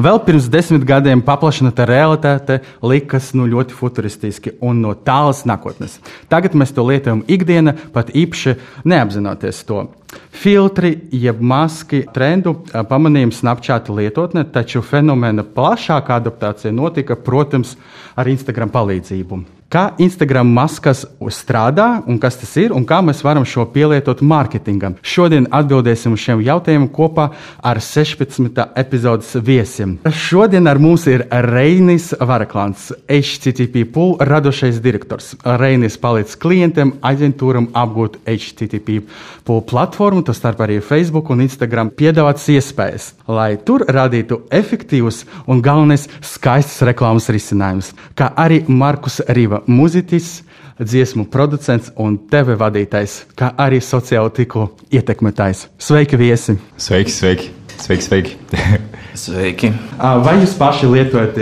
Vēl pirms desmit gadiem paplašināta realitāte likas nu, ļoti futuristiski un no tālas nākotnes. Tagad mēs to lietojam ikdienā, pat īpaši neapzinoties to. Filtri, jeb maski trendu pamanījām Snapchat lietotnē, taču fenomena plašākā adaptācija notika, protams, ar Instagram palīdzību kā Instagram maskas strādā un kas tas ir un kā mēs varam šo pielietot mārketingam. Šodien atbildēsim uz šiem jautājumiem kopā ar 16. epizodes viesiem. Šodien ar mums ir Reinis Varaklāns, HTTP pool radošais direktors. Reinis palīdz klientiem, aģentūram apgūt HTTP pool platformu, tas starp arī Facebook un Instagram piedāvāts iespējas, lai tur radītu efektīvus un galvenais skaistus reklāmas risinājumus, kā arī Markus Riva mūziķis, dziesmu producents un TV vadītājs, kā arī sociālo tīklu ietekmētājs. Sveiki, viesi! Sveiki, sveiki! Sveiki, sveiki. sveiki. Vai jūs paši lietojat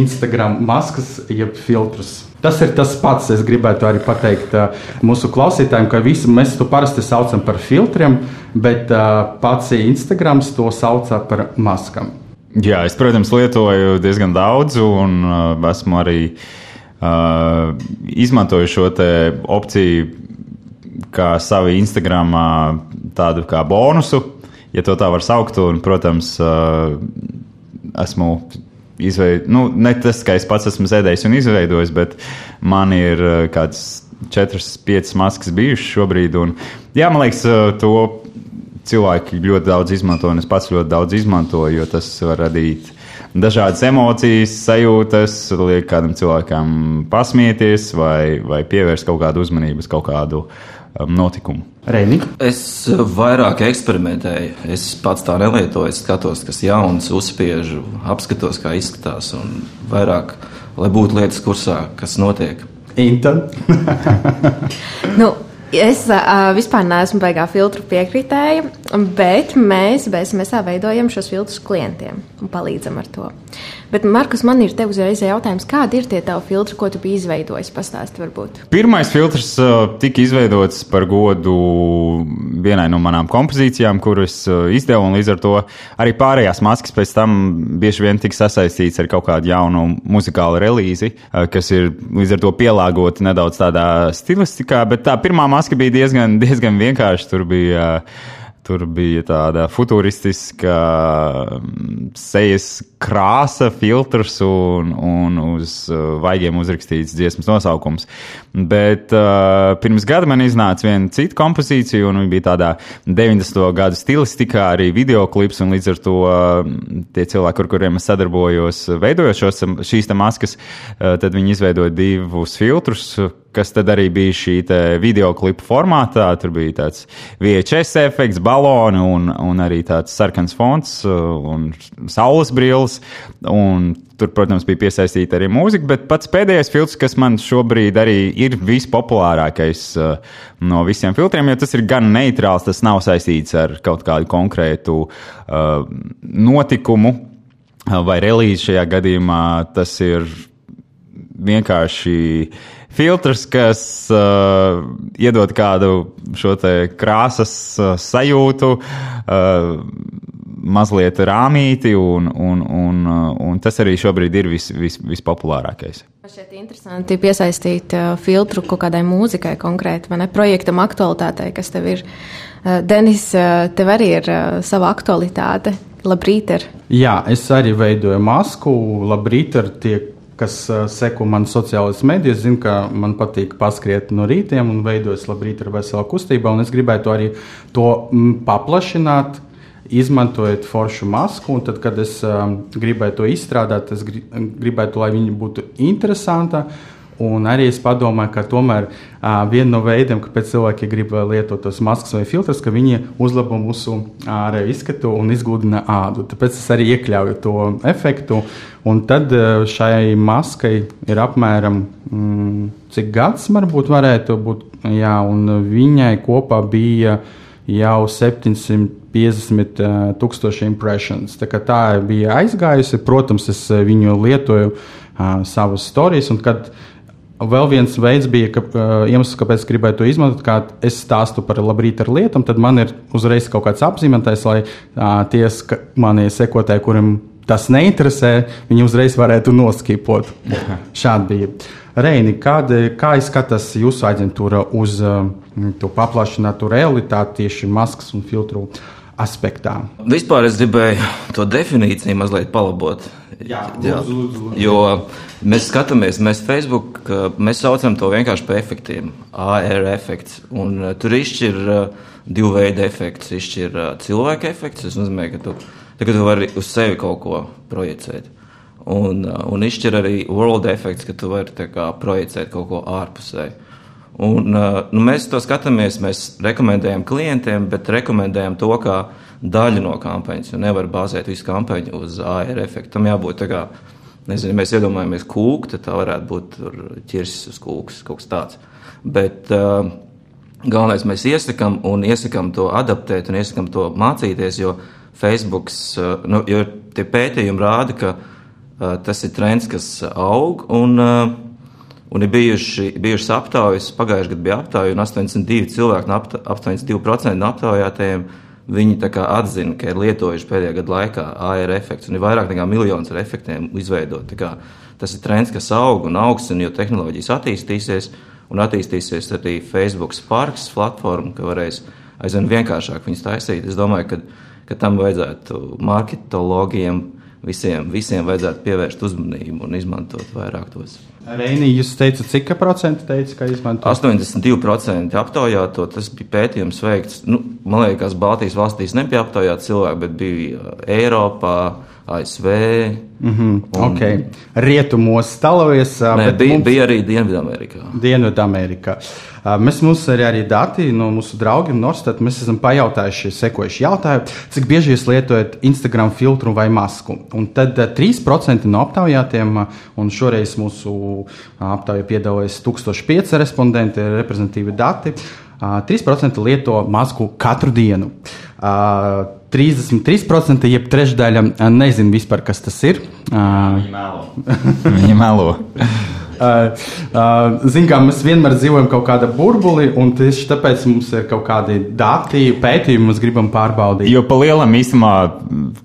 Instagram maskas, jeb filtrus? Tas ir tas pats. Es gribētu arī pateikt mūsu klausītājiem, ka visi mēs to parasti saucam par filtriem, bet pats Instagram to sauc par maskām. Jā, es, protams, lietoju diezgan daudz, un esmu arī uh, Uh, izmantoju šo opciju kā savu Instagram tādu kā bonusu, ja tā var saukt. Un, protams, uh, esmu izveidojis, nu, ne tas, ka es pats esmu sēdējis un izveidojis, bet man ir uh, kāds četras, piecas maskas bijušas šobrīd. Un, jā, man liekas, to cilvēki ļoti daudz izmanto, un es pats ļoti daudz izmantoju, jo tas var radīt dažādas emocijas, sajūtas, liek kādam cilvēkam pasmieties vai, vai pievērst kaut kādu uzmanību uz kaut kādu um, notikumu. Reini? Es vairāk eksperimentēju. Es pats tā nelietoju. Es skatos, kas jauns, uzspiežu, apskatos, kā izskatās. Un vairāk, lai būtu lietas kursā, kas notiek. Inta. nu, Es uh, vispār neesmu baigā filtru piekritēja, bet mēs BSMSā veidojam šos filtrus klientiem un palīdzam ar to. Bet, Markus, man ir te uzreiz jautājums, kādi ir tie tavi filtri, ko tu biji izveidojis? Pastāsti, varbūt. Pirmais filtrs uh, tika izveidots par godu vienai no manām kompozīcijām, kuras uh, izdevu, un līdz ar to arī pārējās maskas pēc tam bieži vien tika sasaistīts ar kaut kādu jaunu muzikālu relīzi, uh, kas ir līdz ar to pielāgota nedaudz tādā stilistikā, bet tā pirmā maska bija diezgan, diezgan vienkārša. Tur bija uh, Tur bija tāda futūristiska mm, sejas krāsa, filtrs un, un uz uh, vaigiem uzrakstīts dziesmas nosaukums. Bet uh, pirms gada man iznāca viena cita kompozīcija, un viņa bija tādā 90. gadu stilistikā, arī video klips, un līdz ar to uh, tie cilvēki, ar kuriem es sadarbojos, veidojot šīs maskas, uh, tad viņi izveidoja divus filtrus kas tad arī bija šī video klipa formātā. Tur bija tāds VHS efekts, baloni un, un arī tāds sarkans fonts uh, un saules brilles. Un tur, protams, bija piesaistīta arī mūzika, bet pats pēdējais filtrs, kas man šobrīd arī ir vispopulārākais uh, no visiem filtriem, jo tas ir gan neitrāls, tas nav saistīts ar kaut kādu konkrētu uh, notikumu vai relīzi šajā gadījumā. Tas ir vienkārši filtrs, kas uh, iedod kādu šo krāsas uh, sajūtu, uh, mazliet rāmīti, un, un, un, uh, un tas arī šobrīd ir vis, vis, vispopulārākais. Man šķiet interesanti piesaistīt uh, filtru kaut kādai mūzikai konkrēti, vai ne projektam aktualitātei, kas tev ir. Uh, Denis, tev arī ir sava aktualitāte. Labrīt! Ir. Jā, es arī veidoju masku. Labrīt! Tiek kas uh, seko man sociālajās medijos, zina, ka man patīk paskriet no rītiem un veidojas labrīt ar veselu kustību. Es gribētu arī to m, paplašināt, izmantojot foršu masku. Tad, kad es uh, gribēju to izstrādāt, es gribētu, lai viņa būtu interesanta Un arī es padomāju, ka tomēr uh, viena no veidiem, kāpēc cilvēki grib lietot tos maskas vai filtrus, ka viņi uzlabo mūsu ārēju izskatu un izgludina ādu. Tāpēc es arī iekļauju to efektu. Un tad uh, šai maskai ir apmēram mm, cik gads varbūt varētu būt. Jā, un viņai kopā bija jau 750 uh, tūkstoši impressions. Tā, tā bija aizgājusi. Protams, es viņu lietoju uh, savas stāstus. Kad Vēl viens veids bija, ka, uh, iemesls, kāpēc es gribēju to izmantot, kā es stāstu par labrīt ar lietām, tad man ir uzreiz kaut kāds apzīmētais, lai uh, tie mani sekotāji, kuriem tas neinteresē, viņi uzreiz varētu noskipot. Šādi bija. Reini, kāda, kā izskatās jūsu aģentūra uz uh, to paplašinātu realitāti tieši maskas un filtru aspektā? Vispār es gribēju to definīciju mazliet palabot. Jā, lūdzu, lūdzu, lūdzu. Jo mēs skatāmies, mēs Facebook, mēs saucam to vienkārši par efektiem. AR efekts. Un uh, tur izšķir uh, divu veidu efekts. Izšķir uh, cilvēka efekts. Tas nozīmē, ka tu, ka tu vari uz sevi kaut ko projicēt. Un, un izšķir arī world efekts, ka tu vari kā, projicēt kaut ko ārpusē. Un, uh, nu, mēs to skatāmies, mēs rekomendējam klientiem, bet rekomendējam to, kā daļu no kampaņas. Nevar bāzēt visu kampaņu uz AR efektu. Tam jābūt tā kā, nezinu, mēs iedomājamies kūku, tad tā varētu būt ķirsis uz kūkas, kaut kas tāds. Bet uh, galvenais mēs iesakām un iesakām to adaptēt un iesakām to mācīties, jo Facebook, uh, nu, jo tie pētījumi rāda, ka uh, tas ir trends, kas aug. Un, uh, Un ir bijuši, bijušas aptaujas, pagājušajā gadā bija aptauja, un 82% cilvēku no apta, 82% no aptaujātajiem Viņi atzina, ka ir lietojuši pēdējā gada laikā AR efekts, un ir vairāk nekā miljons ar efektiem izveidot. Tas ir trends, kas aug un augs, un jo tehnoloģijas attīstīsies, un attīstīsies arī Facebook Sparks platforma, ka varēs aizvien vienkāršāk viņus taisīt. Es domāju, ka, ka tam vajadzētu marketologiem visiem, visiem vajadzētu pievērst uzmanību un izmantot vairāk tos. Reinī, jūs teicat, cik procentu teica, ka izmanto? 82% aptaujāto, tas bija pētījums veikts. Nu, man liekas, Baltijas valstīs nebija aptaujāti cilvēki, bet bija Eiropā, ASV. Mm -hmm, un, okay. Rietumos stāvoties. Nē, bija, mums... bija arī Dienvidamerikā. Dienvidamerikā. Mēs mums arī, arī dati no mūsu draugiem Norstat, mēs esam pajautājuši sekojuši jautājumu, cik bieži jūs lietojat Instagram filtru vai masku. Un tad 3% no aptaujātiem, un šoreiz mūsu aptaujā piedalās 1005 respondenti, reprezentatīvi dati, 3% lieto masku katru dienu. 33%, jeb trešdaļa, nezinu vispār, kas tas ir. Viņa melo. Viņa melo. Uh, uh, Zinām, kā mēs vienmēr dzīvojam kaut kādā burbulī, un tieši tāpēc mums ir kaut kādi dati, pētījumi, mēs gribam pārbaudīt. Jo pa lielam īstenībā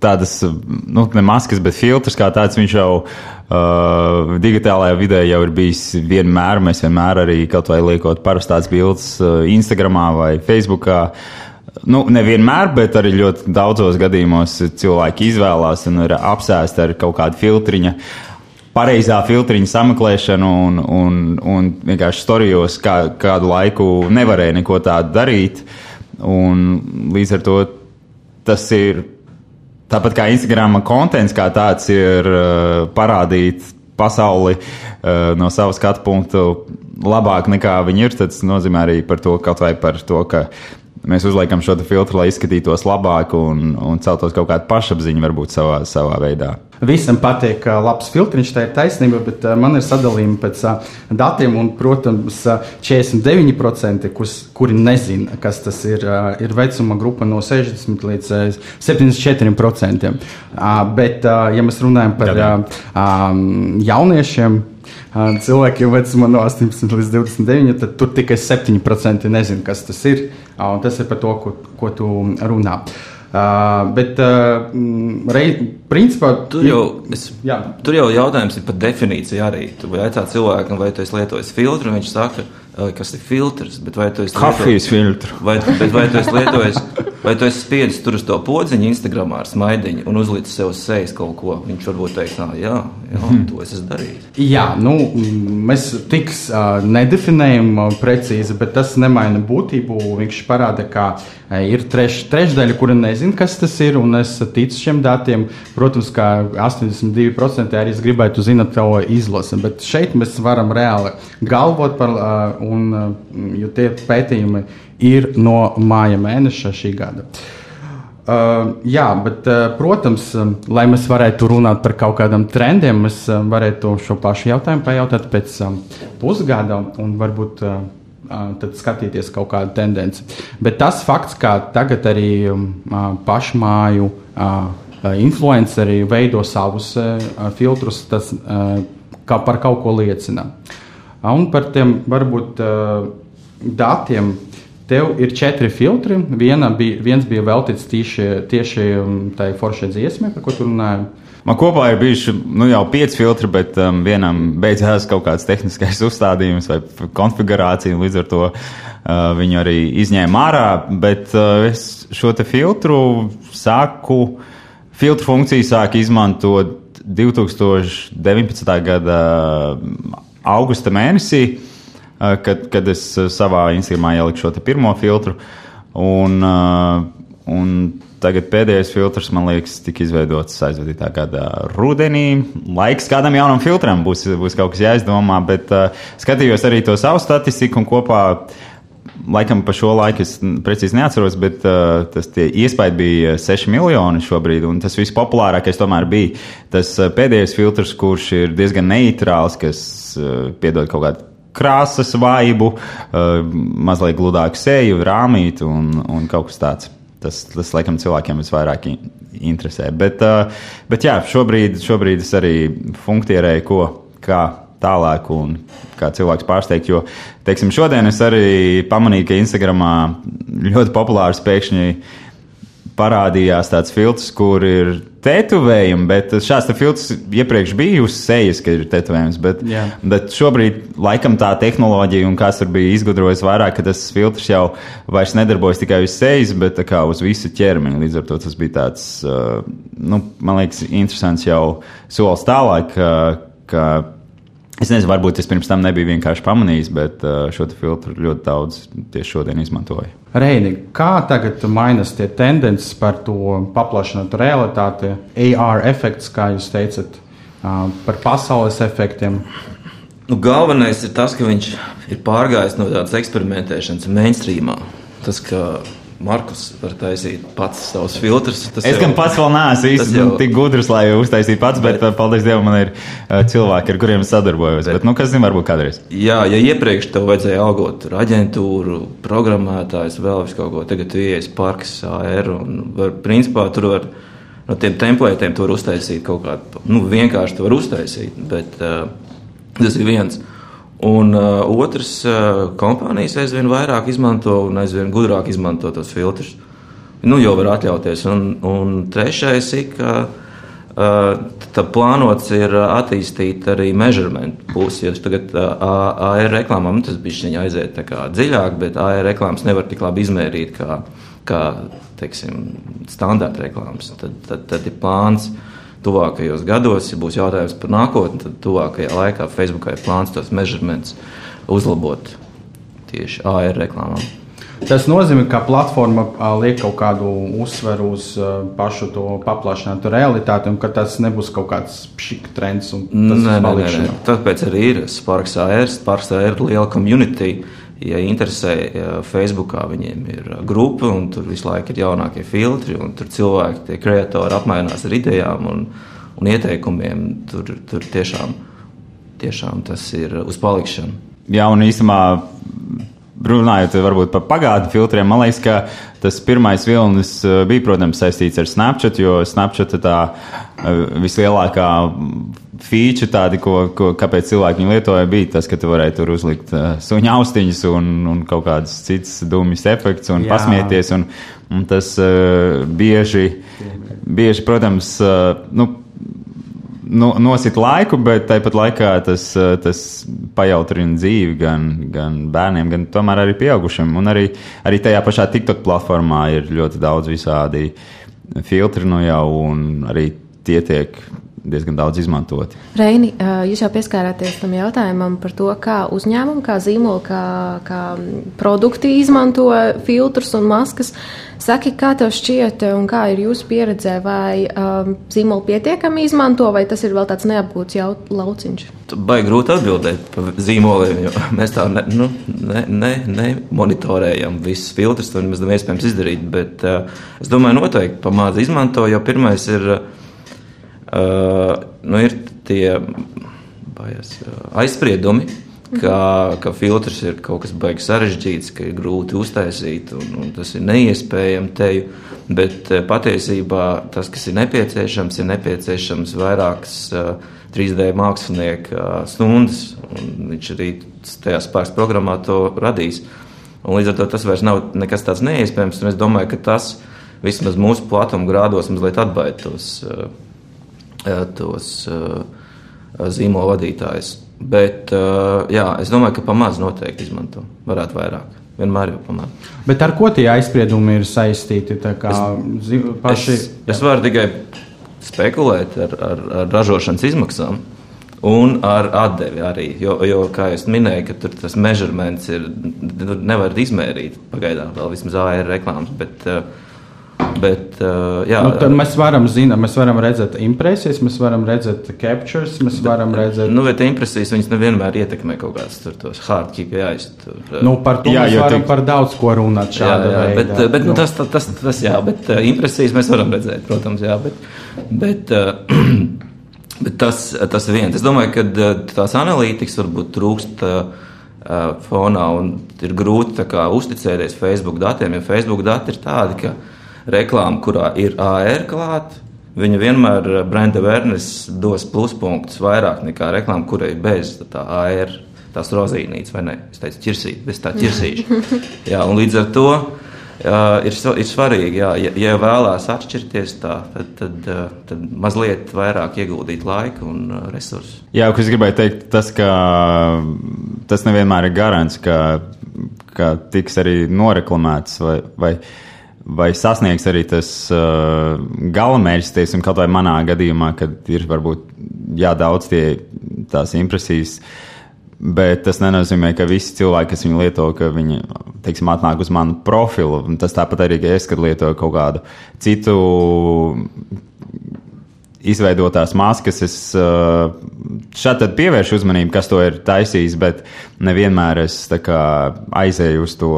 tādas, nu, ne maskas, bet filtrs kā tāds, viņš jau uh, digitālajā vidē jau ir bijis vienmēr. Mēs vienmēr arī kaut vai liekot parastās bildes uh, Instagramā vai Facebookā. Uh, Nu, nevienmēr, bet arī ļoti daudzos gadījumos cilvēki izvēlās un ir apsēsti ar kaut kādu filtriņu. Pareizā filtriņa sameklēšanu, un, un, un vienkārši storijos kā, kādu laiku nevarēja neko tādu darīt. Un līdz ar to tas ir tāpat kā Instagram kontents, kā tāds ir uh, parādīt pasauli uh, no sava skatu punktu labāk nekā viņi ir. Tas nozīmē arī par to, kaut vai par to, ka Mēs uzliekam šo filtru, lai izskatītos labāk un, un celtos kaut kāda pašapziņa, varbūt savā, savā veidā. Visam patīk, ka labs filtriņš tā ir taisnība, bet uh, man ir sadalījumi pēc uh, datiem, un, protams, uh, 49%, kus, kuri nezina, kas tas ir, uh, ir vecuma grupa no 60 līdz uh, 74%. Uh, bet, uh, ja mēs runājam par uh, um, jauniešiem, cilvēkiem vecumā no 18 līdz 29, tad tur tikai 7% nezina, kas tas ir. Un tas ir par to, ko, ko tu runā. Uh, bet, uh, rei, principā, tur jau, es, jā. tur jau jautājums ir par definīciju arī. Tu jautā cilvēkam, vai tu esi lietojis filtru, un viņš saka, kas ir filtrs. Kafijas filtru. Vai, bet vai tu esi lietojis Vai tu esi spiedis tur uz to podziņu, Instagram ar smaidiņu un uzlicis sev uz sejas kaut ko? Viņš varbūt teiks, tā, jā, jā Mhm. to es esmu darījis. Jā, nu, mēs tik uh, nedefinējam uh, precīzi, bet tas nemaina būtību. Viņš parāda, ka uh, ir treš, trešdaļa, kura nezina, kas tas ir, un es ticu šiem datiem. Protams, ka 82% arī gribētu zināt to izlasi, bet šeit mēs varam reāli galvot par, uh, un, uh, jo tie pētījumi ir no māja mēneša šī gada. Uh, jā, bet, uh, protams, um, lai mēs varētu runāt par kaut kādiem trendiem, mēs um, varētu šo pašu jautājumu pajautāt pēc um, pusgada un varbūt uh, uh, tad skatīties kaut kādu tendenci. Bet tas fakts, ka tagad arī um, uh, pašmāju uh, influenceri veido savus filtrus, tas kā par kaut ko liecina. Un par tiem varbūt datiem. Tev ir četri filtri. Viena bija, viens bija veltīts tieši, tieši um, tai foršai dziesmai, par ko tu runāji. Man kopā ir bijuši nu, jau pieci filtri, bet um, vienam beidzās kaut kāds tehniskais uzstādījums vai konfigurācija. Līdz ar to uh, viņu arī izņēma ārā. Bet uh, es šo filtru sāku, filtru funkciju sāku izmantot 2019. gada augusta mēnesī kad, kad es savā Instagramā ieliku šo pirmo filtru. Un, un tagad pēdējais filtrs, man liekas, tika izveidots aizvadītā gada rudenī. Laiks kādam jaunam filtram būs, būs kaut kas jāizdomā, bet uh, skatījos arī to savu statistiku un kopā. Laikam par šo laiku es precīzi neatceros, bet uh, tas iespēja bija 6 miljoni šobrīd. Un tas vispopulārākais tomēr bija tas pēdējais filtrs, kurš ir diezgan neitrāls, kas uh, piedod kaut kādu krāsas vaibu, uh, mazliet gludāku seju, rāmītu un, un kaut kas tāds. Tas, tas laikam, cilvēkiem visvairāk interesē. Bet, uh, bet jā, šobrīd, šobrīd es arī funkcionēju, ko kā tālāk un kā cilvēks pārsteigt. Jo, teiksim, šodien es arī pamanīju, ka Instagramā ļoti populārs pēkšņi parādījās tāds filtrs, kur ir tetovējumi, bet šāds te filtrs iepriekš bija uz sejas, ka ir tetovējums. Bet, Jā. bet šobrīd, laikam, tā tehnoloģija un kas tur bija izgudrojis vairāk, ka tas filtrs jau vairs nedarbojas tikai uz sejas, bet kā uz visu ķermeni. Līdz ar to tas bija tāds, uh, nu, man liekas, interesants jau solis tālāk. Ka, ka Es nezinu, varbūt es pirms tam nebiju vienkārši pamanījis, bet uh, šo filtru ļoti daudz tieši šodien izmantoju. Reini, kā tagad mainās tie tendences par to paplašinātu realitāti, AR efekts, kā jūs teicat, uh, par pasaules efektiem? Nu, galvenais ir tas, ka viņš ir pārgājis no tādas eksperimentēšanas mainstreamā. Tas, ka Markus var taisīt pats savus filtrus. Es jau, gan pats vēl neesmu īsti tik gudrs, lai uztaisītu pats, bet, bet paldies Dievam, man ir cilvēki, ar kuriem sadarbojos. Bet, bet, nu, kas zina, varbūt kādreiz. Jā, ja iepriekš tev vajadzēja algot aģentūru, programmētājs, vēl vis kaut ko, tagad tu ieies parks AR un var, principā tur var no tiem templētiem tur uztaisīt kaut kādu, nu, vienkārši tu var uztaisīt, bet uh, tas ir viens. Un uh, otrs, uh, kompānijas aizvien vairāk izmanto un aizvien gudrāk izmanto tos filtrus. Nu, jau var atļauties. Un, un trešais ir, ka uh, plānots ir attīstīt arī measurement pusi. Jo tagad uh, AR reklāmām nu, tas bija aiziet dziļāk, bet AR reklāmas nevar tik labi izmērīt kā, kā teiksim, standarta reklāmas. Tad, tad, tad ir plāns. Uh, tuvākajos gados, ja būs jautājums par nākotni, tad tuvākajā laikā Facebookā ir plāns tos mežurmentus uzlabot tieši AR reklāmām. Tas nozīmē, ka platforma liek kaut kādu uzsveru uz pašu to paplašinātu realitāti, un ka tas nebūs kaut kāds pšik trends. Nē, nē, nē, nē. Tāpēc arī ir Sparks AR, Sparks AR liela community. Ja interesē, Facebookā viņiem ir grupa, un tur visu laiku ir jaunākie filtri, un tur cilvēki, tie kreatori apmainās ar idejām un, un ieteikumiem. Tur, tur tiešām, tiešām tas ir uz palikšanu. Jā, un īstenībā runājot par pagātnes filtriem, man liekas, ka tas pirmais vilnis bija, protams, saistīts ar Snapchat, jo Snapchat ir tā vislielākā feature, tādi, ko, ko, kāpēc cilvēki viņu lietoja, bija tas, ka tu varēji tur uzlikt uh, suņa austiņas un, un kaut kādas citas dumjas efekts un Jā. pasmieties. Un, un tas uh, bieži, bieži, protams, uh, nu, no, nosit laiku, bet tāpat laikā tas, tas pajautrina dzīvi gan, gan bērniem, gan tomēr arī pieaugušiem. Un arī, arī tajā pašā TikTok platformā ir ļoti daudz visādi filtri no jau, un arī tie tiek diezgan daudz izmantoti. Reini, jūs jau pieskārāties tam jautājumam par to, kā uzņēmumi, kā zīmoli, kā, kā produkti izmanto filtrus un maskas. Saki, kā tev šķiet, un kā ir jūsu pieredze, vai um, zīmoli pietiekami izmanto, vai tas ir vēl tāds neapgūts lauciņš? Baigi grūti atbildēt par zīmoliem, jo mēs tā ne, nu, ne, ne, ne monitorējam visus filtrus, to nemaz nav iespējams izdarīt. Bet uh, es domāju, noteikti pamāca izmanto, jo pirmais ir. Uh, nu, ir tie baies, aizspriedumi, ka, ka filtrs ir kaut kas baigs sarežģīts, ka ir grūti uztaisīt un, un tas ir neiespējami teju. Bet patiesībā tas, kas ir nepieciešams, ir nepieciešams vairākas uh, 3D mākslinieka stundas. Viņš arī tajā spēks programmā to radīs. Un līdz ar to tas vairs nav nekas tāds neiespējams. Es domāju, ka tas vismaz mūsu platuma grādos mazliet atbaida tos. Uh, tos zīmola vadītājus. Bet jā, es domāju, ka pamazs noteikti izmanto. Varētu vairāk. Vienmēr jau pamazs. Bet ar ko tie aizspriedumi ir saistīti? Es, paši, es, es varu tikai spekulēt ar, ar, ar ražošanas izmaksām. Un ar atdevi arī. Jo, jo kā jau minēju, tur tas mežurments ir. Nevar izmērīt pagaidām, vēl vismaz AR reklāmas. Bet, uh, Bet, uh, jā, nu, mēs varam, zināt, mēs varam redzēt impresijas, mēs varam redzēt captures, mēs varam redzēt. Nu, bet impresijas viņas nevienmēr ietekmē kaut kādas tur tos hard KPIs. Uh, nu, par to jā, mēs varam tik... par daudz ko runāt šāda jā, jā, veidā. Bet, bet nu. tas, tas, tas, tas, jā, bet uh, impresijas mēs varam redzēt, protams, jā, bet, bet, uh, bet tas, tas viens. Es domāju, ka uh, tās analītikas varbūt trūkst. Uh, fonā un ir grūti kā, uzticēties Facebook datiem, jo Facebook dati ir tādi, ka uh, reklāma, kurā ir AR klāta, viņa vienmēr eh, brenda awareness dos pluspunktus vairāk nekā reklāma, kurai bez tā AR, tās rozīnītes, vai ne? Es teicu, ķirsīt, bez tā ķirsīša. Jā, un līdz ar to jā, ir, ir svarīgi, jā, ja, ja vēlās atšķirties tā, tad, tad, eh, tad mazliet vairāk ieguldīt laika un eh, resursus. Jā, kas gribēju teikt, tas, ka tas nevienmēr ir garants, ka, ka tiks arī noreklamēts vai, vai vai sasniegs arī tas uh, galamērķis, teiksim, kaut vai manā gadījumā, kad ir varbūt jādaudz tie tās impresijas. Bet tas nenozīmē, ka visi cilvēki, kas viņu lieto, ka viņi teiksim, atnāk uz manu profilu. Tas tāpat arī, ka es, kad lietoju kaut kādu citu izveidotās maskas, es uh, šādi pievēršu uzmanību, kas to ir taisījis, bet nevienmēr es kā, aizēju uz to,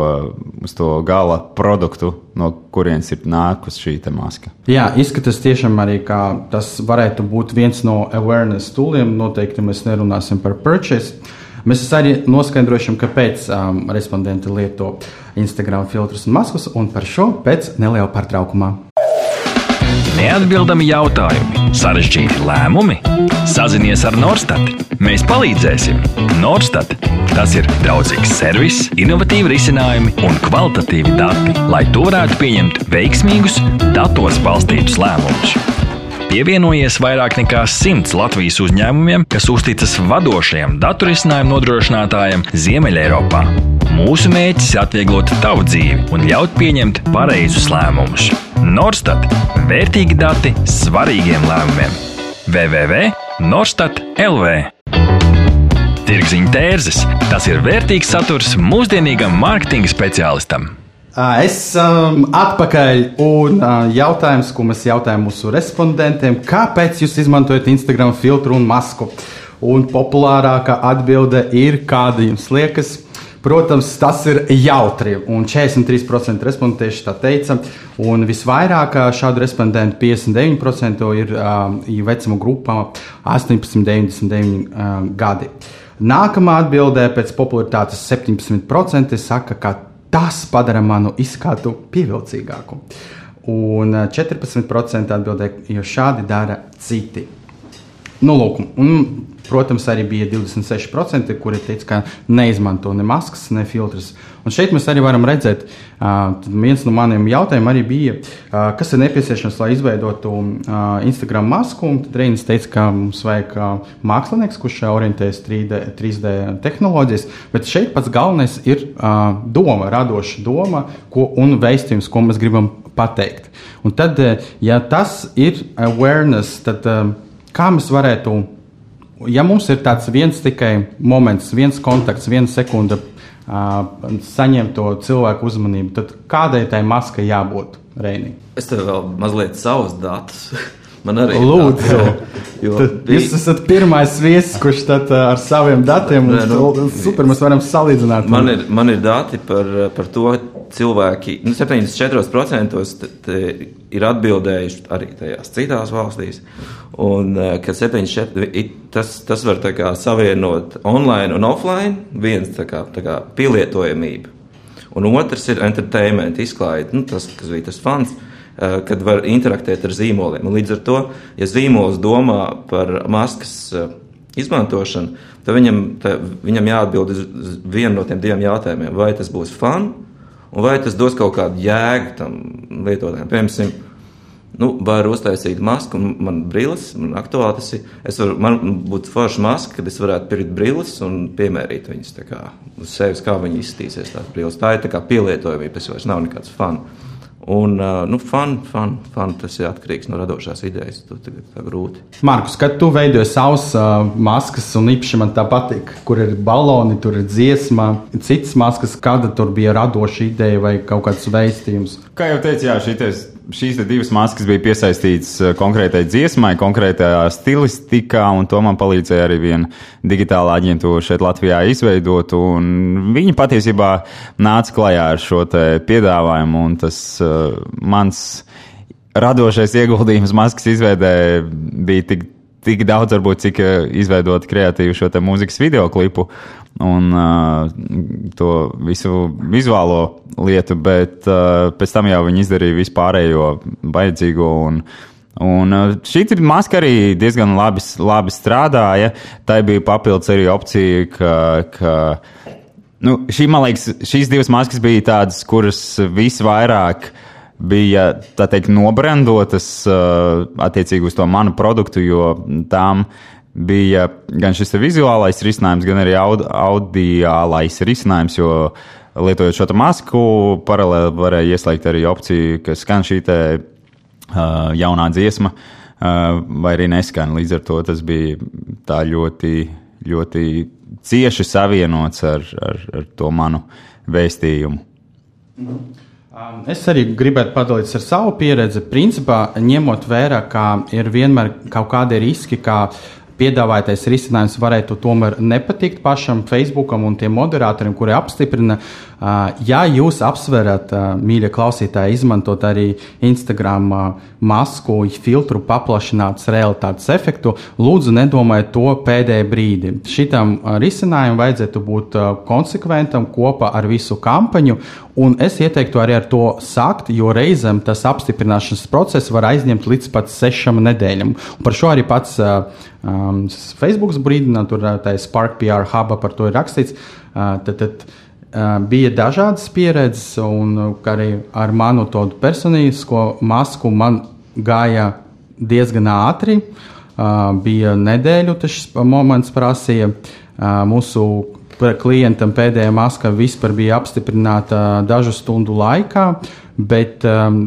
uz to gala produktu, no kurienes ir nākusi šī maska. Jā, izskatās tiešām arī, ka tas varētu būt viens no awareness tooliem. Noteikti mēs nerunāsim par purchase. Mēs arī noskaidrosim, kāpēc um, respondenti lieto Instagram filtrus un maskas, un par šo pēc neliela pārtraukumā. Neatbildami jautājumi, sarežģīti lēmumi. Sazinies ar Norstat. Mēs palīdzēsim. Norstat. Tas ir draudzīgs servis, innovatīvi risinājumi un kvalitatīvi dati, lai to varētu pieņemt veiksmīgus, datos balstītus lēmumus. Pievienojies vairāk nekā simts Latvijas uzņēmumiem, kas uzticas vadošajiem datorisinājumu nodrošinātājiem Ziemeļeiropā. Mūsu mērķis ir atvieglot tavu dzīvi un ļaut pieņemt pareizus lēmumus. Norstat - vērtīgi dati svarīgiem lēmumiem. www.norstat LV Tirziņa tērzes - tas ir vērtīgs saturs mūsdienīgam mārketinga speciālistam. Es um, atpakaļ un jautājums, ko mēs jautājām mūsu respondentiem, kāpēc jūs izmantojat Instagram filtru un masku? Un populārākā atbilde ir, kāda jums liekas, Protams, tas ir jautri, un 43% respondentieši tā teica. Un visvairāk šādu respondentu, 59%, ir uh, vecuma grupā 18, 99 uh, gadi. Nākamā atbildē pēc popularitātes 17% saka, ka tas padara manu izskatu pievilcīgāku. Un 14% atbildēja, jo šādi dara citi. Nu, lūk, un, protams, arī bija 26%, kuri teica, ka neizmanto ne maskas, ne filtrus. Un šeit mēs arī varam redzēt, uh, viens no maniem jautājumiem arī bija, uh, kas ir nepieciešams, lai izveidotu uh, Instagram masku. Tad Reinis teica, ka mums vajag uh, mākslinieks, kurš orientējas 3D, 3D tehnoloģijas, bet šeit pats galvenais ir uh, doma, radoša doma ko, un veistījums, ko mēs gribam pateikt. Un tad, ja tas ir awareness, tad uh, Kā mēs varētu, ja mums ir tāds viens tikai moments, viens kontakts, viena sekunde, uh, saņemt to cilvēku uzmanību, tad kādai tai maskai jābūt Reinī? Es tev vēl mazliet savus datus. Man arī lūdzu. Jo, bija... Jūs esat pirmais viesis, kurš tad ar saviem datiem Nē, nu, super, mēs varam salīdzināt. Man ir, man ir dati par, par to, cilvēki, nu, 74% ir atbildējuši arī tajās citās valstīs. Un ka 74, tas, tas var kā, savienot online un offline, viens tā kā, tā kā pielietojamība. Un otrs ir entertainment, izklaide, nu, tas, kas bija tas fans. Eh, kad var interaktēt ar zīmoliem. Un līdz ar to, ja zīmols domā par maskas eh, izmantošanu, tad viņam, tad viņam jāatbild uz vienu no tiem diviem jautājumiem. Vai tas būs fun, un vai tas dos kaut kādu jēgu tam lietotājiem? Piemēram, nu, var uztaisīt masku, un man brilles, man aktuāli tas ir. Es varu, man būtu forša maska, kad es varētu pirkt brilles un piemērīt viņas kā, uz sevis, kā viņi izskatīsies. Tās brilles. Tā ir tā kā pielietojamība, tas vairs nav nekāds fans. Un, nu, fan, fan, fan, tas ir atkarīgs no radošās idejas. Tas ir grūti. Markus, kad tu veidoji savus uh, maskas, un īpaši man tā patīk, kur ir baloni, tur ir dziesma, citas maskas, kāda tur bija radoša ideja vai kaut kāds veistījums. Kā jau teicu, jā, šities šīs divas maskas bija piesaistītas eh, konkrētai dziesmai, konkrētajā stilistikā, un to man palīdzēja arī viena digitāla aģentūra šeit Latvijā izveidot. Viņi patiesībā nāca klajā ar šo piedāvājumu, un tas uh, mans radošais ieguldījums maskas izveidē bija tik tik daudz, varbūt, cik eh, izveidot kreatīvu šo mūzikas video klipu un uh, to visu vizuālo lietu, bet uh, pēc tam jau viņi izdarīja vispārējo vajadzīgo. Un, Un šī maska arī diezgan labi, labi strādāja. Tā bija papildus arī opcija, ka, ka nu, šī, man liekas, šīs divas maskas bija tādas, kuras visvairāk uh, bija teikt, nobrandotas uh, attiecīgi uz to manu produktu, jo tām bija gan šis vizuālais risinājums, gan arī aud audiālais risinājums. Jo lietojot šo masku, paralēli varēja ieslēgt arī opciju, ka skan šī te, uh, jaunā dziesma, uh, vai arī neskan. Līdz ar to tas bija ļoti, ļoti cieši savienots ar, ar, ar to manu vēstījumu. Mm. Es arī gribētu padalīties ar savu pieredzi. Principā, ņemot vērā, ka ir vienmēr kaut kādi riski, kā piedāvātais risinājums varētu tomēr nepatikt pašam Facebookam un tiem moderatoriem, kuri apstiprina. Ja jūs apsverat, mīļie klausītāji, izmantot arī Instagram masku, filtru, paplašinātas realitātes efektu, lūdzu nedomājiet to pēdējā brīdī. Šitam risinājumam vajadzētu būt konsekventam kopā ar visu kampaņu, un es ieteiktu arī ar to sākt, jo reizēm tas apstiprināšanas process var aizņemt līdz pat sešām nedēļām. Par šo arī pats um, Facebook brīdina, tur tā ir Spark PR huba par to ir rakstīts. Uh, tad, tad, bija dažādas pieredzes, un arī ar manu personīgo masku man gāja diezgan ātri. Bija nedēļu, tas moments prasīja. Mūsu klientam pēdējā maska vispār bija apstiprināta dažu stundu laikā. Bet um,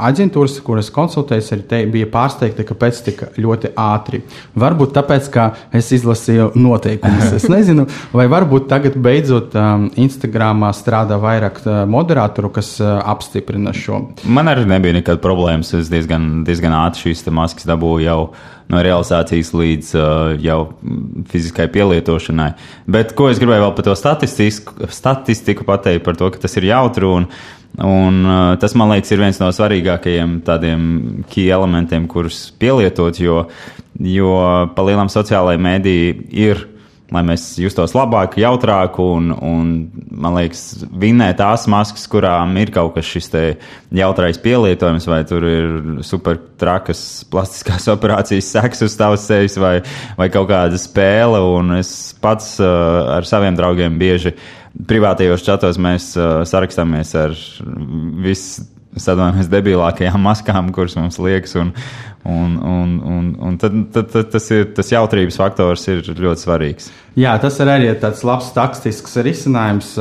aģentūras, kuras konsultējas, arī te, bija pārsteigta, kāpēc tik ļoti ātri. Varbūt tāpēc, ka es izlasīju noteikumus. Es nezinu, vai varbūt tagad beidzot um, Instagramā strādā vairāk uh, moderatoru, kas uh, apstiprina šo. Man arī nebija nekāda problēmas. Es diezgan, diezgan ātri šīs maskas dabūju jau no realizācijas līdz uh, jau fiziskai pielietošanai. Bet ko es gribēju vēl par to statistiku, statistiku pateikt par to, ka tas ir jautri. Un, Un, uh, tas, man liekas, ir viens no svarīgākajiem tādiem key elementiem, kurus pielietot, jo, jo palielam sociālajai mēdī ir lai mēs justos labāk, jautrāk, un, un man liekas, vinnē tās maskas, kurām ir kaut kas šis jautrais pielietojums, vai tur ir super trakas plastiskās operācijas seks uz tavas sejas, vai, vai kaut kāda spēle. Un es pats uh, ar saviem draugiem bieži privātajos čatos mēs uh, sarakstāmies ar visu sadodamies debilākajām maskām, kuras mums liekas. Un, un, un, un, un tad, tad, tad tas, ir, tas jautrības faktors ir ļoti svarīgs. Jā, tas ir arī tāds labs taktisks risinājums.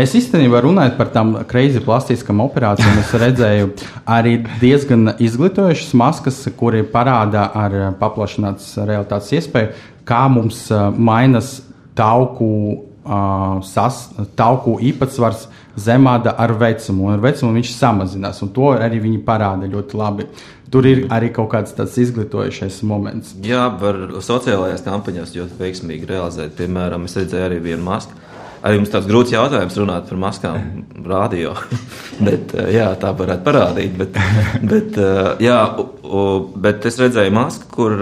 Es īstenībā runāju par tām kreizi plastiskām operācijām. Es redzēju arī diezgan izglītojušas maskas, kuri parāda ar paplašinātas realitātes iespēju, kā mums mainas tauku, sas, tauku īpatsvars zemāda ar vecumu, un ar vecumu viņš samazinās. To arī viņi parāda ļoti labi. Tur ir arī kaut kāds tāds izglītojošais moments. Jā, var sociālajās kampaņās ļoti veiksmīgi realizēt. Piemēram, es redzēju arī vienu masku. Arī mums tāds grūts jautājums runāt par maskām radio. bet, jā, tā varētu parādīt. Bet, bet, jā, bet es redzēju masku, kur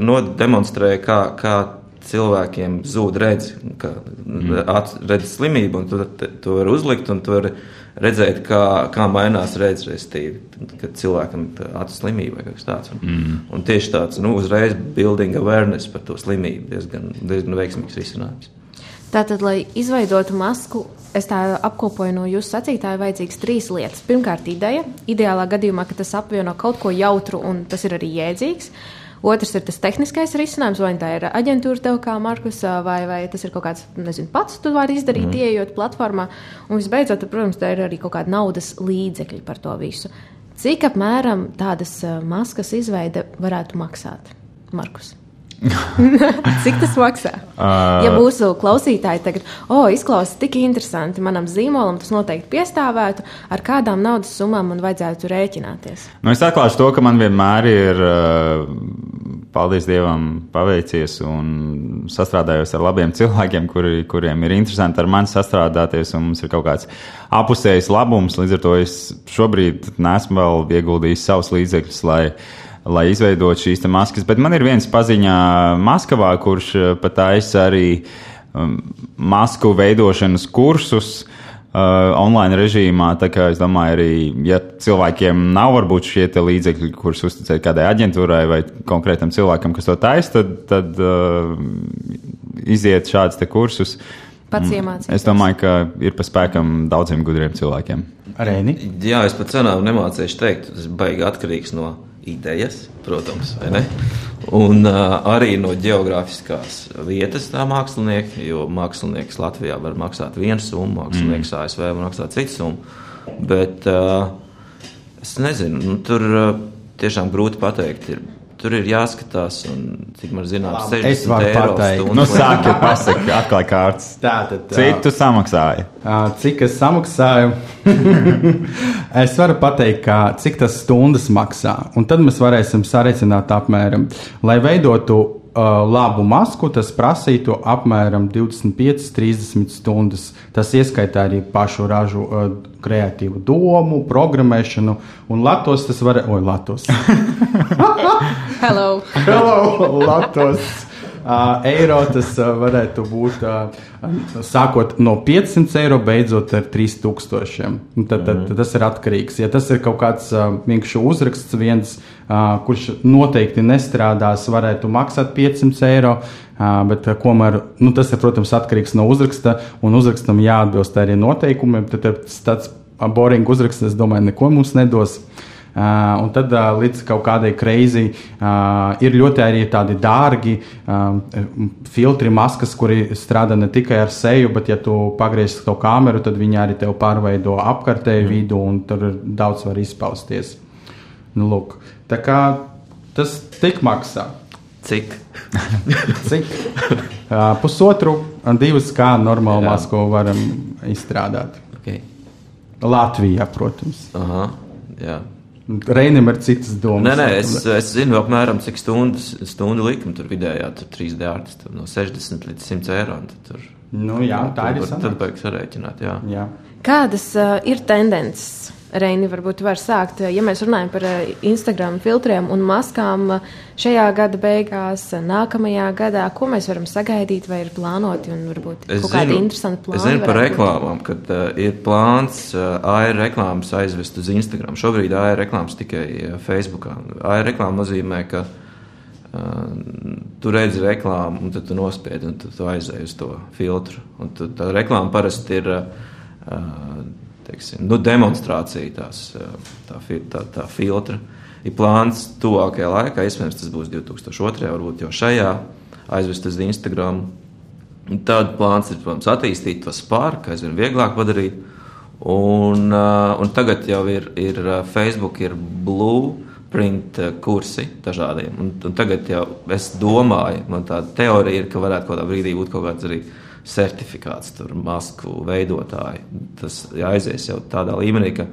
nodemonstrēja, kā, kā cilvēkiem zūd redzi, ka mm. redzes slimība, un tu to var uzlikt, un tu vari redzēt, kā, kā mainās redzes, respektīvi, kad cilvēkam ir acu slimība vai kaut kas tāds. Un, mm. un tieši tāds, nu, uzreiz building awareness par to slimību diezgan, diezgan veiksmīgs risinājums. Tātad, lai izveidotu masku, es tā apkopoju no jūsu sacītāja, vajadzīgs trīs lietas. Pirmkārt, ideja. Ideālā gadījumā, ka tas apvieno kaut ko jautru un tas ir arī jēdzīgs. Uh, Otrs ir tas tehniskais risinājums, vai tā ir aģentūra tev kā Markus, vai, vai tas ir kaut kāds, nezinu, pats tu vari izdarīt, mm. ieejot platformā. Un visbeidzot, protams, tā ir arī kaut kāda naudas līdzekļi par to visu. Cik apmēram tādas maskas izveide varētu maksāt, Markus? Cik tas maksā? Uh, ja mūsu klausītāji tagad, oh, izklausās tik interesanti, manam zīmolam tas noteikti piestāvētu, ar kādām naudas summām man vajadzētu rēķināties? Nu, es atklāšu to, ka man vienmēr ir, uh, paldies Dievam, paveicies un sastrādājos ar labiem cilvēkiem, kuri, kuriem ir interesanti ar mani sastrādāties, un mums ir kaut kāds apusējs labums. Līdz ar to es šobrīd nesmu vēl ieguldījis savus līdzekļus, lai lai izveidotu šīs maskas. Bet man ir viens paziņā Maskavā, kurš eh, pat aizsā arī um, masku veidošanas kursus. Uh, online režīmā. Tā kā es domāju, arī, ja cilvēkiem nav varbūt šie līdzekļi, kurus uzticēt kādai aģentūrai vai konkrētam cilvēkam, kas to taisa, tad, tad uh, iziet šādus kursus. Pats mm. iemācīties. Es domāju, ka ir pa spēkam daudziem gudriem cilvēkiem. Rēni? Jā, es pat cenām nemācīšu teikt, tas baigi atkarīgs no idejas, protams, un uh, arī no geogrāfiskās vietas tā mākslinieka, jo mākslinieks Latvijā var maksāt vienu summu, mākslinieks mm. ASV var maksāt citu summu. Bet uh, es nezinu, nu, tur uh, tiešām grūti pateikt. Ir, Tur ir jāskatās, un cik man zināms, 60 eiro stundu. Nu, sākiet pasakāt, atklāj kārtas. Tā tad. Cik tu samaksāji? Cik es samaksāju? es varu pateikt, kā, cik tas stundas maksā. Un tad mēs varēsim sareicināt apmēram, lai veidotu labu masku, tas prasītu apmēram 25, 30 stundas. Tas ieskaitā arī pašu ražu uh, kreatīvu domu, programmēšanu, un Latvijas tas var. Oi, Latvijas! Hello! Hello! Latvijas! Uh, eiro tas uh, varētu būt uh, sākot no 500 eiro, beidzot ar 3000. Tad, tad, tad tas ir atkarīgs. Ja tas ir kaut kāds vienkārši uzraksts, viens, kurš noteikti nestrādās, varētu maksāt 500 eiro. Bet, komēr, nu, tas ir, protams, atkarīgs no uzraksta, un uzrakstam jāatbilst arī noteikumiem. Tad tāds boring uzraksts, es domāju, neko mums nedos. Uh, Uh, un tad uh, līdz kaut kādai kreizī uh, ir ļoti arī tādi dārgi uh, filtri, maskas, kuri strādā ne tikai ar seju, bet, ja tu pagriezi to kameru, tad viņi arī tev pārveido apkārtēju vidu, un tur daudz var izpausties. Nu, lūk, tā kā tas tik maksā. Cik? Cik? Uh, pusotru, divas kā normālu masku varam izstrādāt. Okay. Latvijā, protams. Aha, jā. Reinim ir citas domas. Nē, nē, es, es zinu apmēram cik stundas, stundu likuma tur vidējā tur 3D ārtis no 60 līdz 100 eiro. Tur, nu, jā, tā tur, ir. Tad vajag sarēķināt, jā. jā. Kādas uh, ir tendences? Reini, varbūt var sākt, ja mēs runājam par Instagram filtriem un maskām šajā gada beigās, nākamajā gadā, ko mēs varam sagaidīt, vai ir plānoti un varbūt es kaut kādi interesanti plāni. Es zinu par reklāmām, kad uh, ir plāns uh, AR reklāmas aizvest uz Instagram. Šobrīd AR reklāmas tikai uh, Facebookā. AR reklāma nozīmē, ka uh, tu redzi reklāmu, un tad tu nospiedi, un tu aizēji uz to filtru. Un tu, tā reklāma parasti ir. Uh, teiksim, nu, demonstrācija tās, tā, tā, tā filtra. Ir plāns tuvākajā laikā, iespējams, tas būs 2002. varbūt jau šajā, aizvest uz Instagram. Tad plāns ir protams, attīstīt to spārku, aizvien vieglāk padarīt. Un, un tagad jau ir, ir Facebook, ir blueprint kursi dažādiem. Un, un tagad jau es domāju, man tāda teorija ir, ka varētu kaut kādā brīdī būt kaut kāds arī certifikāts, tur masku veidotāji. Tas aizies jau tādā līmenī, ka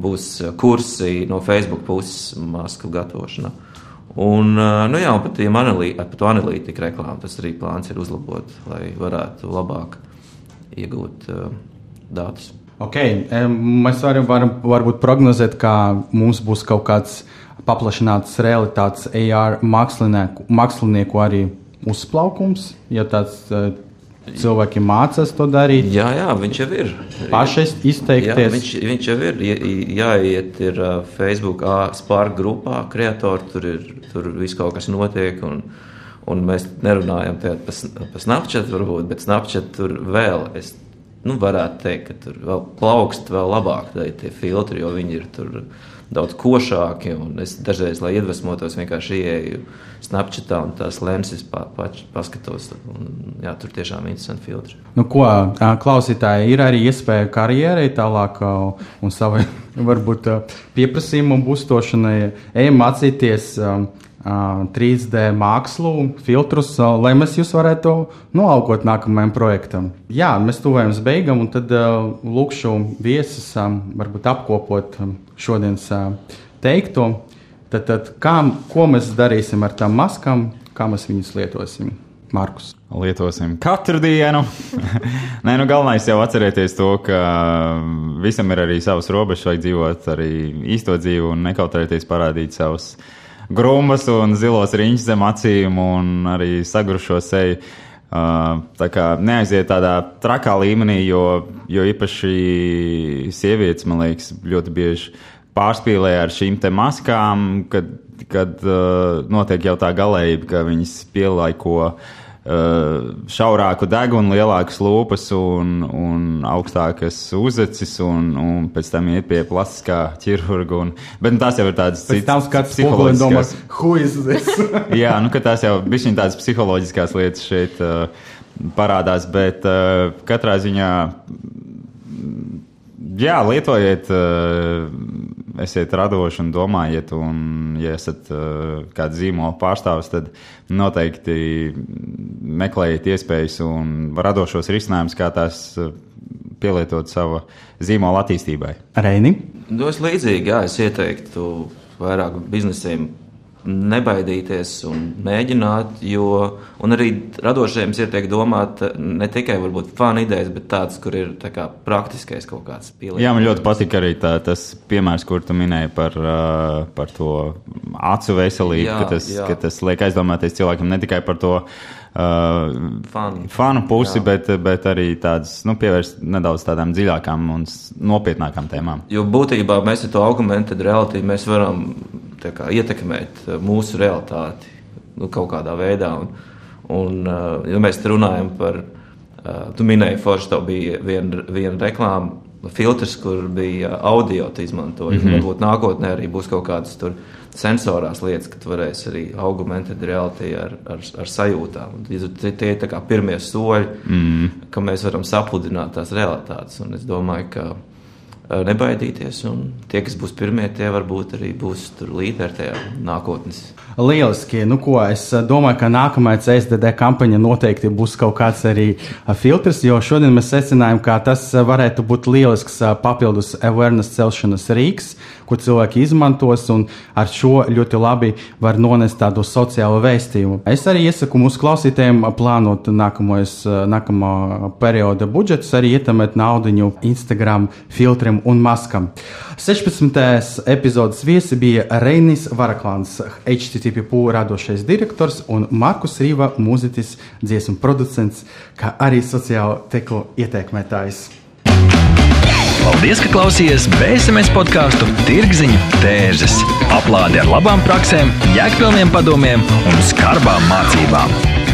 būs kursi no Facebook puses masku gatavošanā. Un, nu jā, un pat, analī, pat analītika reklāma, tas arī plāns ir uzlabot, lai varētu labāk iegūt uh, datus. Okay. Mēs varam, varam varbūt prognozēt, ka mums būs kaut kāds paplašināts realitātes AR mākslinieku, mākslinieku arī uzplaukums, ja tāds Cilvēki mācās to darīt. Jā, jā, viņš jau ir. Paši izteikties. Jā, viņš, viņš jau ir. Jāiet ir Facebook spārku grupā, kreatori, tur ir tur viss kaut kas notiek. Un, un mēs nerunājam par pa Snapchat, varbūt, bet Snapchat tur vēl. Es, nu, varētu teikt, ka tur vēl plaukst vēl labāk tie filtri, jo viņi ir tur daudz košāki. Es dažreiz, lai iedvesmotos, vienkārši ieeju Snapchatā un tās lenses pa, pa, paskatos. Un, jā, tur tiešām ir interesanti filtri. Nu, ko klausītāji ir arī iespēja karjerai tālāk un savai varbūt pieprasījumu būstošanai, ejam mācīties. 3D mākslu, filtrus, lai mēs jūs varētu noalgot nākamajam projektam. Jā, mēs tuvojamies beigām, un tad lūkšu viesus varbūt apkopot šodienas teikto. Tad, tad kā, ko mēs darīsim ar tām maskām, kā mēs viņus lietosim? Markus. Lietosim katru dienu. Nē, nu galvenais jau atcerēties to, ka visam ir arī savas robežas, vajag dzīvot arī īsto dzīvi un nekautrēties parādīt savus grumbas un zilos riņķus zem acīm un arī sagrušo seju. Uh, tā kā neaiziet tādā trakā līmenī, jo, jo īpaši sievietes, man liekas, ļoti bieži pārspīlē ar šīm te maskām, kad, kad uh, notiek jau tā galējība, ka viņas pielaiko Uh, šaurāku degunu, lielākas lūpas un, un augstākas uzacis, un, un pēc tam iet pie plastiskā ķirurga. Un, bet nu, tās jau ir tādas citas psiholoģiskas lietas. Jā, nu, tās jau bija tādas psiholoģiskas lietas šeit uh, parādās, bet uh, katrā ziņā. Jā, lietojiet uh, esiet radoši un domājiet, un, ja esat uh, kāds zīmola pārstāvis, tad noteikti meklējiet iespējas un radošos risinājumus, kā tās uh, pielietot sava zīmola attīstībai. Reini? Dos līdzīgi, jā, es ieteiktu vairāk biznesiem nebaidīties un mēģināt, jo arī radošajiem tiek domāt ne tikai varbūt fanu idejas, bet tādas, kur ir tā kā, praktiskais kaut kāds pielietojums. Jā, man ļoti patīk arī tā, tas piemērs, kur tu minēji par, par to acu veselību, jā, ka, tas, jā. ka tas liek aizdomāties cilvēkam ne tikai par to. Uh, fanu. fanu pusi, jā. bet, bet arī tādas, nu, pievērst nedaudz tādām dziļākām un nopietnākām tēmām. Jo būtībā mēs ar to augmented reality mēs varam kā, ietekmēt uh, mūsu realitāti nu, kaut kādā veidā. Un, un, uh, ja mēs runājam par, uh, tu minēji, Forši, tev bija viena vien reklāma. Filtrs, kur bija audio, izmantoja. Mm -hmm. Varbūt nākotnē arī būs kaut kādas sensorās lietas, ka tu varēsi arī augmentēt realitāti ar, ar, ar sajūtām. Tie, tie ir pirmie soļi, mm -hmm. ka mēs varam sapludināt tās realitātes. Un es domāju, ka nebaidīties. Un tie, kas būs pirmie, tie varbūt arī būs līderi tajā nākotnes. Lieliski. Nu, ko, es domāju, ka nākamā CSDD kampaņa noteikti būs kaut kāds arī filtrs, jo šodien mēs secinājām, ka tas varētu būt lielisks papildus awareness celšanas rīks, ko cilvēki izmantos, un ar šo ļoti labi var nonest tādu sociālu vēstījumu. Es arī iesaku mūsu klausītājiem plānot nākamos, nākamā perioda budžetus, arī ietamēt naudu Instagram filtriem un maskam. 16. epizodes viesi bija Reinis Varaklāns, HTTP radošais direktors un Markus Rīva, mūziķis, dziesmu producents, kā arī sociālo teklu ieteikmētājs. Paldies, ka klausījāties BSMS podkāstu Tirziņu tērzes. Aplādi ar labām praktiskām, jēgpilniem padomiem un skarbām mācībām.